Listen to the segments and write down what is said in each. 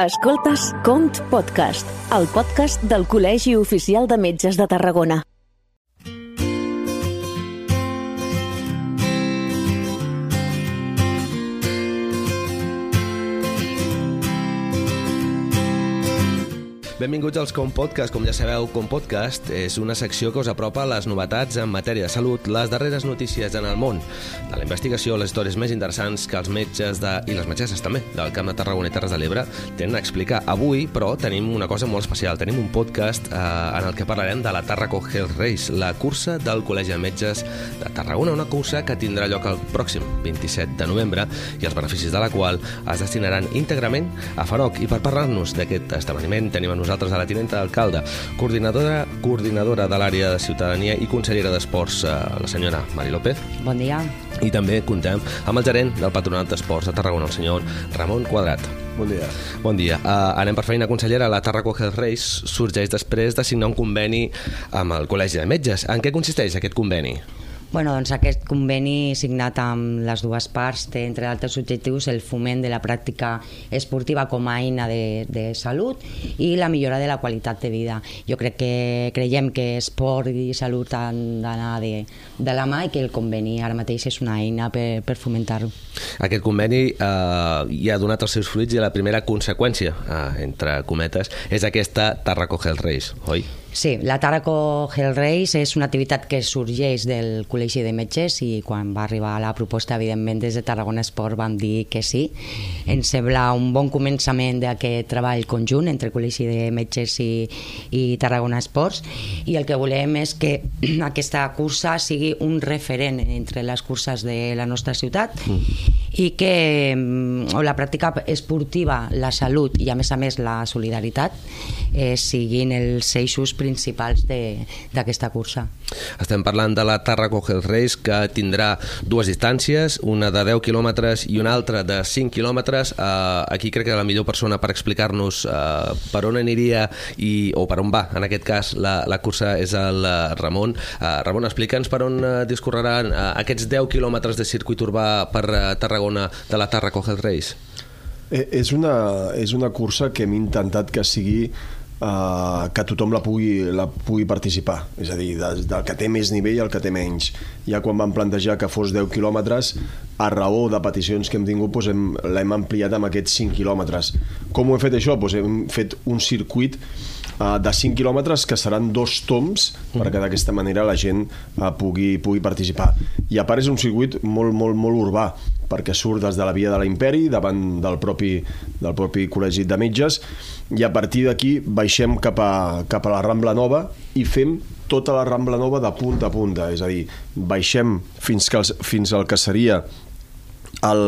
Escoltes Cont Podcast, el podcast del Col·legi Oficial de Metges de Tarragona. Benvinguts als Com Podcast. Com ja sabeu, Com Podcast és una secció que us apropa les novetats en matèria de salut, les darreres notícies en el món, de la investigació, les històries més interessants que els metges de, i les metgesses també del Camp de Tarragona i Terres de l'Ebre tenen a explicar. Avui, però, tenim una cosa molt especial. Tenim un podcast eh, en el que parlarem de la Tarraco Health Race, la cursa del Col·legi de Metges de Tarragona, una cursa que tindrà lloc el pròxim 27 de novembre i els beneficis de la qual es destinaran íntegrament a Faroc. I per parlar-nos d'aquest esdeveniment tenim a nosaltres nosaltres a la tinenta d'alcalde, coordinadora, coordinadora de l'àrea de ciutadania i consellera d'esports, eh, la senyora Mari López. Bon dia. I també contem amb el gerent del Patronat d'Esports de Tarragona, el senyor Ramon Quadrat. Bon dia. Bon dia. Uh, anem per feina, consellera. La Tarraco Health Race sorgeix després de signar un conveni amb el Col·legi de Metges. En què consisteix aquest conveni? Bueno, doncs aquest conveni signat amb les dues parts té, entre altres objectius, el foment de la pràctica esportiva com a eina de, de salut i la millora de la qualitat de vida. Jo crec que creiem que esport i salut han d'anar de, de la mà i que el conveni ara mateix és una eina per, per fomentar-ho. Aquest conveni eh, ja ha donat els seus fruits i la primera conseqüència, eh, entre cometes, és aquesta Tarraco Race, oi? Sí, la Taraco Hell Race és una activitat que sorgeix del Col·legi de Metges i quan va arribar la proposta, evidentment, des de Tarragona Esport vam dir que sí. Ens sembla un bon començament d'aquest treball conjunt entre Col·legi de Metges i, i Tarragona Esports i el que volem és que aquesta cursa sigui un referent entre les curses de la nostra ciutat mm. I que mm, la pràctica esportiva, la salut i a més a més la solidaritat eh, siguin els eixos principals d'aquesta cursa. Estem parlant de la Tarraco Health Race que tindrà dues distàncies, una de 10 quilòmetres i una altra de 5 quilòmetres. Uh, aquí crec que la millor persona per explicar-nos uh, per on aniria i, o per on va, en aquest cas, la, la cursa és el uh, Ramon. Uh, Ramon, explica'ns per on uh, discorreran uh, aquests 10 quilòmetres de circuit urbà per uh, Tarragona de la Tarraco Health Race. Eh, és una, és una cursa que hem intentat que sigui eh, que tothom la pugui, la pugui participar, és a dir, del, del que té més nivell al que té menys. Ja quan vam plantejar que fos 10 quilòmetres, a raó de peticions que hem tingut, doncs hem, l'hem ampliat amb aquests 5 quilòmetres. Com ho hem fet això? Doncs hem fet un circuit uh, de 5 quilòmetres que seran dos toms mm. perquè d'aquesta manera la gent uh, pugui, pugui participar. I a part és un circuit molt, molt, molt urbà perquè surt des de la via de l'Imperi davant del propi, del propi col·legi de metges i a partir d'aquí baixem cap a, cap a la Rambla Nova i fem tota la Rambla Nova de punta a punta, és a dir, baixem fins, que, els, fins al que seria el,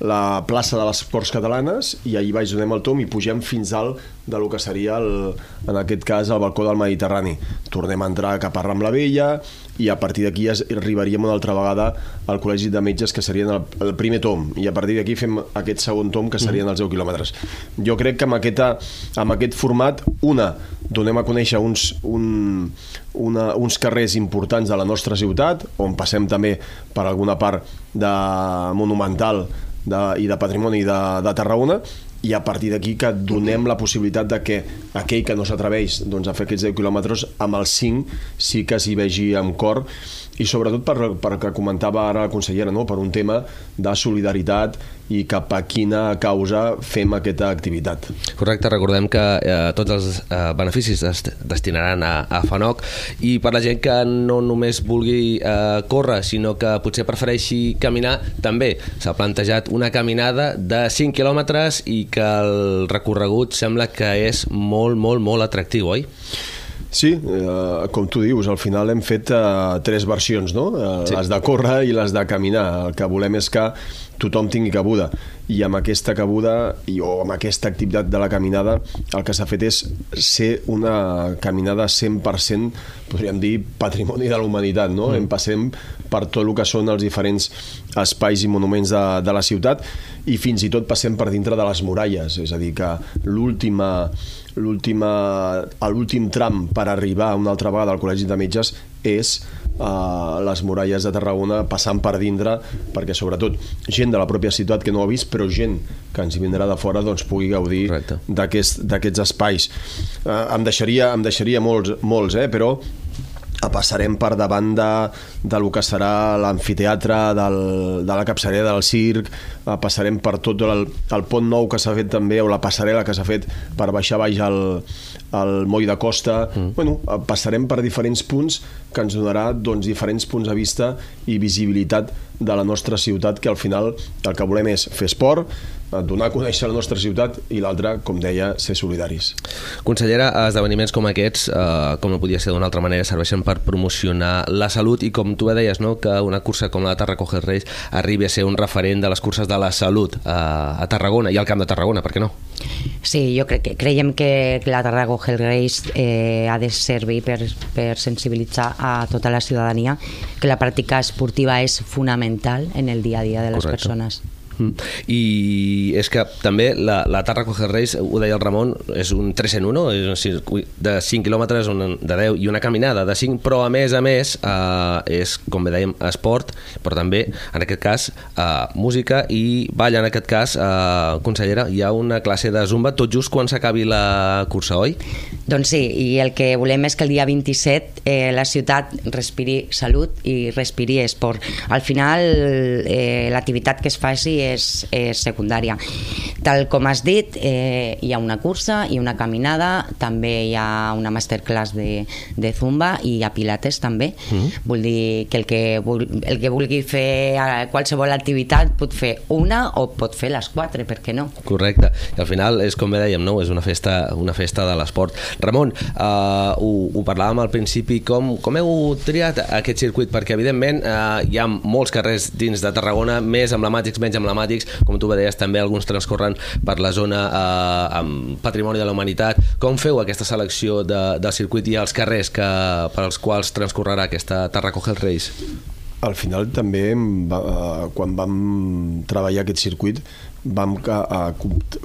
la plaça de les Ports Catalanes i ahir baix donem el tom i pugem fins al de lo que seria, el, en aquest cas, el balcó del Mediterrani. Tornem a entrar cap a Rambla Vella i a partir d'aquí arribaríem una altra vegada al Col·legi de Metges, que serien el, el primer tom, i a partir d'aquí fem aquest segon tom, que serien els 10 quilòmetres. Jo crec que amb, aquesta, amb aquest format, una, donem a conèixer uns, un, una, uns carrers importants de la nostra ciutat, on passem també per alguna part de monumental de, i de patrimoni de, de Tarragona, i a partir d'aquí que donem la possibilitat de que aquell que no s'atreveix doncs, a fer aquests 10 quilòmetres amb els 5 sí que s'hi vegi amb cor i sobretot per, per que comentava ara la consellera, no? per un tema de solidaritat i cap a quina causa fem aquesta activitat. Correcte, recordem que eh, tots els eh, beneficis es destinaran a, a FANOC i per la gent que no només vulgui eh, córrer, sinó que potser prefereixi caminar, també s'ha plantejat una caminada de 5 quilòmetres i que el recorregut sembla que és molt, molt, molt atractiu, oi? Sí, eh, com tu dius, al final hem fet eh, tres versions, no? Eh, sí. Les de córrer i les de caminar. El que volem és que tothom tingui cabuda i amb aquesta cabuda i, o amb aquesta activitat de la caminada el que s'ha fet és ser una caminada 100% podríem dir patrimoni de la humanitat no? Mm. en passem per tot el que són els diferents espais i monuments de, de la ciutat i fins i tot passem per dintre de les muralles és a dir que l'última l'últim tram per arribar una altra vegada al Col·legi de Metges és a les muralles de Tarragona passant per dintre perquè sobretot gent de la pròpia ciutat que no ha vist però gent que ens vindrà de fora doncs pugui gaudir d'aquests aquest, espais. Eh, em deixaria, em deixaria molts, molts eh, però passarem per davant de, de lo que serà l'amfiteatre de la capçalera del circ, eh, passarem per tot el, el pont nou que s'ha fet també, o la passarel·la que s'ha fet per baixar baix al, al moll de costa. Mm. Bueno, passarem per diferents punts que ens donarà doncs, diferents punts de vista i visibilitat de la nostra ciutat, que al final el que volem és fer esport, eh, donar a conèixer la nostra ciutat i l'altre, com deia, ser solidaris. Consellera, esdeveniments com aquests, eh, com no podia ser d'una altra manera, serveixen per promocionar la salut i com tu deies, no? que una cursa com la de Tarra Coges Reis arribi a ser un referent de les curses de la salut eh, a Tarragona i al Camp de Tarragona, per què no? Sí, jo crec que creiem que la Tarra Coges Reis eh, ha de servir per, per sensibilitzar a tota la ciutadania que la pràctica esportiva és fonamental en el dia a dia de les Correcte. persones. Mm. I és que també la, la Tarra Coges Reis, ho deia el Ramon, és un 3 en 1, és un circuit de 5 quilòmetres, un, de 10 i una caminada de 5, però a més a més eh, és, com bé dèiem, esport, però també, en aquest cas, eh, música i ball, en aquest cas, eh, consellera, hi ha una classe de zumba tot just quan s'acabi la cursa, oi? Doncs sí, i el que volem és que el dia 27 eh, la ciutat respiri salut i respiri esport. Al final, eh, l'activitat que es faci és, és secundària. Tal com has dit, eh, hi ha una cursa i una caminada, també hi ha una masterclass de, de Zumba i hi ha Pilates també. Mm. Vull dir que el que, vul, el que vulgui fer qualsevol activitat pot fer una o pot fer les quatre, per què no? Correcte. I al final és com bé dèiem, no? és una festa, una festa de l'esport. Ramon, eh, ho, ho parlàvem al principi, com, com heu triat aquest circuit? Perquè evidentment eh, hi ha molts carrers dins de Tarragona, més emblemàtics, menys emblemàtics, com tu deies també alguns transcorren per la zona eh, amb patrimoni de la humanitat. Com feu aquesta selecció de, del circuit i els carrers que, per als quals transcorrerà aquesta Tarracogel Race? Al final també, va, eh, quan vam treballar aquest circuit, vam a, a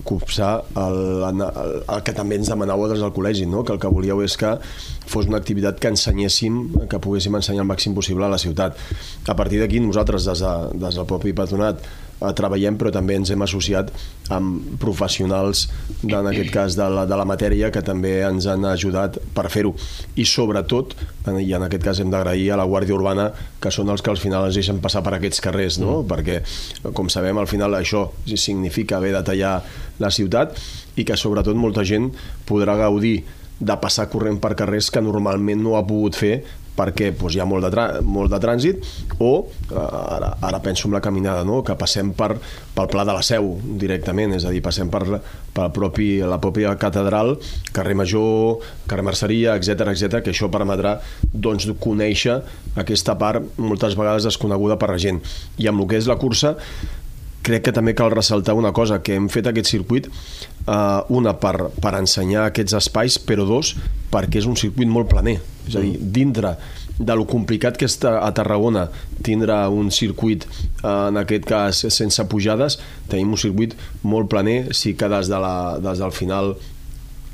copsar el, el, el que també ens demanàveu des del col·legi, no? que el que volíeu és que fos una activitat que ensenyéssim, que poguéssim ensenyar el màxim possible a la ciutat. A partir d'aquí nosaltres des, de, des del propi patronat eh, treballem, però també ens hem associat amb professionals, de, en aquest cas de la, de la matèria, que també ens han ajudat per fer-ho. I sobretot, i en aquest cas hem d'agrair a la Guàrdia Urbana, que són els que al final ens deixen passar per aquests carrers, no? Mm. perquè, com sabem, al final això significa haver de tallar la ciutat i que sobretot molta gent podrà gaudir de passar corrent per carrers que normalment no ha pogut fer perquè doncs, hi ha molt de, molt de trànsit o, eh, ara, ara penso en la caminada, no? que passem per, pel Pla de la Seu directament, és a dir, passem per, per propi, la pròpia catedral, carrer Major, carrer Merceria, etc etc que això permetrà doncs, conèixer aquesta part moltes vegades desconeguda per la gent. I amb el que és la cursa, crec que també cal ressaltar una cosa, que hem fet aquest circuit, eh, una per, per ensenyar aquests espais, però dos, perquè és un circuit molt planer. És a dir, dintre de lo complicat que està a Tarragona tindre un circuit, eh, en aquest cas sense pujades, tenim un circuit molt planer, sí que des, de la, des del final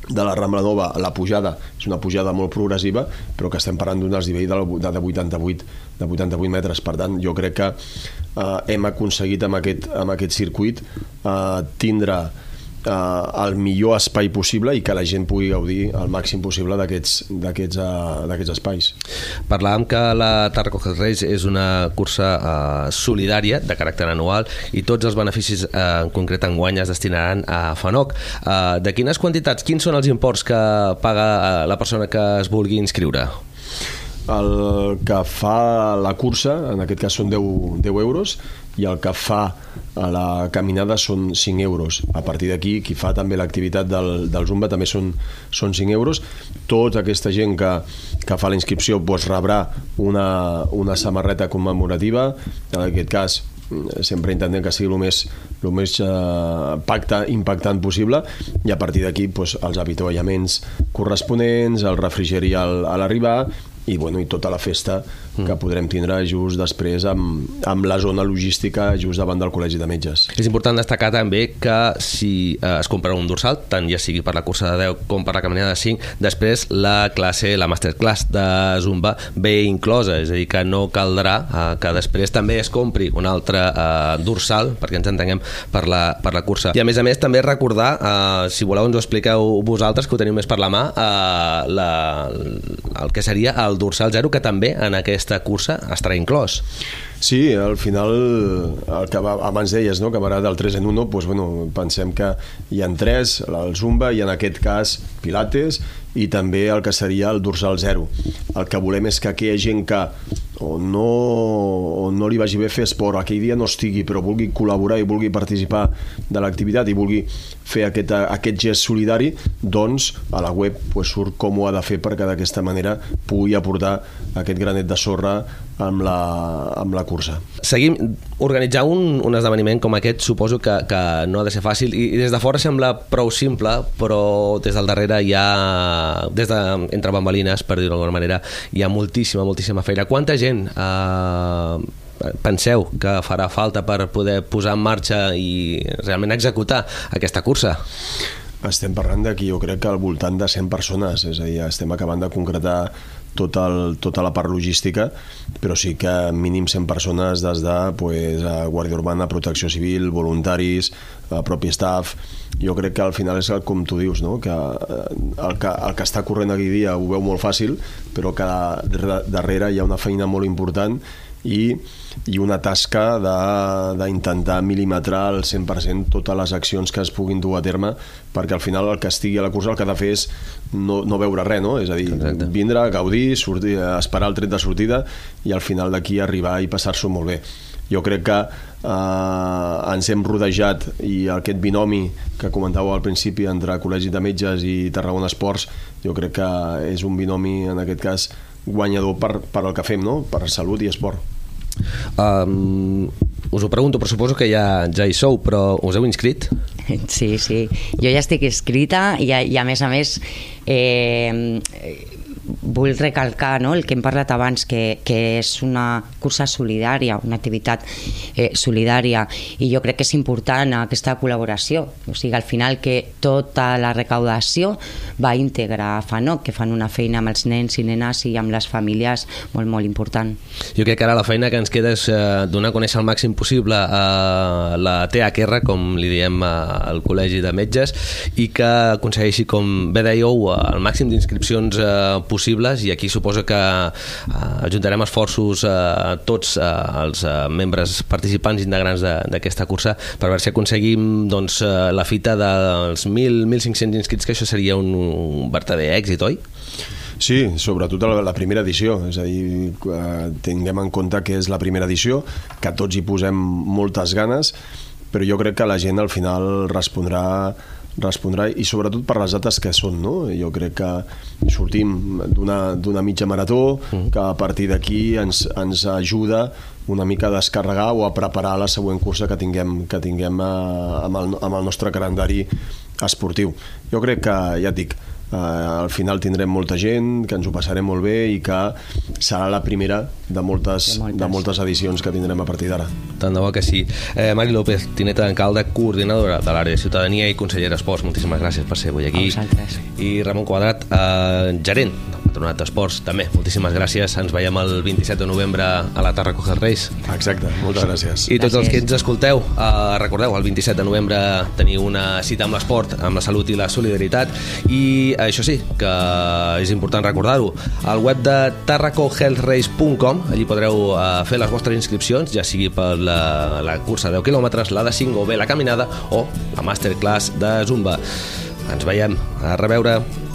de la Rambla Nova, la pujada és una pujada molt progressiva, però que estem parlant d'un desnivell de, de, de 88 de 88 metres, per tant jo crec que eh, hem aconseguit amb aquest, amb aquest circuit eh, tindre eh, el millor espai possible i que la gent pugui gaudir al màxim possible d'aquests eh, espais. Parlàvem que la Tarracogel Reis és una cursa eh, solidària de caràcter anual i tots els beneficis eh, en concret enguany es destinaran a FANOC. Eh, de quines quantitats, quins són els imports que paga eh, la persona que es vulgui inscriure? El que fa la cursa, en aquest cas són 10, 10 euros, i el que fa a la caminada són 5 euros. A partir d'aquí, qui fa també l'activitat del, del Zumba també són, són 5 euros. Tota aquesta gent que, que fa la inscripció doncs, rebrà una, una samarreta commemorativa, en aquest cas sempre intentem que sigui el més, el més eh, pacte, impactant possible i a partir d'aquí doncs, els avituallaments corresponents, el refrigeri al, a l'arribar i, bueno, i tota la festa que podrem tindre just després amb, amb la zona logística just davant del Col·legi de Metges. És important destacar també que si eh, es compra un dorsal, tant ja sigui per la cursa de 10 com per la caminada de 5, després la classe, la masterclass de Zumba ve inclosa, és a dir, que no caldrà eh, que després també es compri un altre eh, dorsal, perquè ens entenguem per la, per la cursa. I a més a més també recordar, eh, si voleu ens ho expliqueu vosaltres, que ho teniu més per la mà, eh, la, el que seria el dorsal 0, que també en aquesta cursa estarà inclòs. Sí, al final, el que abans deies no, que m'agrada el 3 en 1, doncs, bueno, pensem que hi ha tres, el Zumba i en aquest cas Pilates i també el que seria el dorsal 0. El que volem és que aquella gent que o no, o no li vagi bé fer esport, aquell dia no estigui, però vulgui col·laborar i vulgui participar de l'activitat i vulgui fer aquest, aquest gest solidari, doncs a la web pues, surt com ho ha de fer perquè d'aquesta manera pugui aportar aquest granet de sorra amb la, amb la cursa. Seguim. Organitzar un, un esdeveniment com aquest suposo que, que no ha de ser fàcil i, i des de fora sembla prou simple, però des del darrere hi ha, des de, entre bambalines, per dir-ho d'alguna manera, hi ha moltíssima, moltíssima feina. Quanta gent eh, penseu que farà falta per poder posar en marxa i realment executar aquesta cursa? Estem parlant d'aquí, jo crec que al voltant de 100 persones, és a dir, estem acabant de concretar tot el, tota la part logística, però sí que mínim 100 persones des de pues, a Guàrdia Urbana, Protecció Civil, voluntaris, a propi staff... Jo crec que al final és el, com tu dius, no? que el, que el que està corrent aquell dia ho veu molt fàcil, però que darrere hi ha una feina molt important i, i una tasca d'intentar mil·limetrar al 100% totes les accions que es puguin dur a terme perquè al final el que estigui a la cursa el que ha de fer és no, no veure res, no? és a dir, Exacte. vindre, gaudir, sortir, esperar el tret de sortida i al final d'aquí arribar i passar-s'ho molt bé jo crec que eh, ens hem rodejat i aquest binomi que comentàveu al principi entre Col·legi de Metges i Tarragona Esports jo crec que és un binomi en aquest cas guanyador per, per el que fem, no? per salut i esport. Um, us ho pregunto, però suposo que ja, ja hi sou, però us heu inscrit? Sí, sí. Jo ja estic inscrita i, i a més a més eh, vull recalcar no, el que hem parlat abans, que, que és una cursa solidària, una activitat eh, solidària, i jo crec que és important aquesta col·laboració. O sigui, al final que tota la recaudació va íntegra a FANOC, que fan una feina amb els nens i nenes i amb les famílies molt, molt important. Jo crec que ara la feina que ens queda és eh, donar a conèixer al màxim possible a eh, la THR, com li diem eh, al Col·legi de Metges, i que aconsegueixi, com bé dèieu, el màxim d'inscripcions eh, possibles i aquí suposo que eh, ajuntarem esforços eh, tots eh, els eh, membres participants integrants d'aquesta cursa per veure si aconseguim doncs, eh, la fita dels 1.000-1.500 inscrits, que això seria un, un verdader èxit, oi? Sí, sobretot la, la primera edició, és a dir, eh, tinguem en compte que és la primera edició, que tots hi posem moltes ganes, però jo crec que la gent al final respondrà respondrà i sobretot per les dates que són no? jo crec que sortim d'una mitja marató mm. que a partir d'aquí ens, ens ajuda una mica a descarregar o a preparar la següent cursa que tinguem, que tinguem a, eh, amb, el, amb el nostre calendari esportiu jo crec que, ja et dic eh, al final tindrem molta gent, que ens ho passarem molt bé i que serà la primera de moltes, de moltes, de moltes edicions que tindrem a partir d'ara. Tant de bo que sí. Eh, Mari López, tineta d'encalde, coordinadora de l'àrea de ciutadania i consellera d'esports, moltíssimes gràcies per ser avui aquí. I Ramon Quadrat, eh, gerent Patronat d'Esports, també, moltíssimes gràcies. Ens veiem el 27 de novembre a la Tarra Coger Reis. Exacte, moltes gràcies. I tots gràcies. els que ens escolteu, eh, recordeu, el 27 de novembre teniu una cita amb l'esport, amb la salut i la solidaritat i això sí, que és important recordar-ho, al web de tarracohealthrace.com, allí podreu uh, fer les vostres inscripcions, ja sigui per la, la cursa de 10 quilòmetres, la de 5 o bé la caminada o la masterclass de Zumba. Ens veiem. A reveure.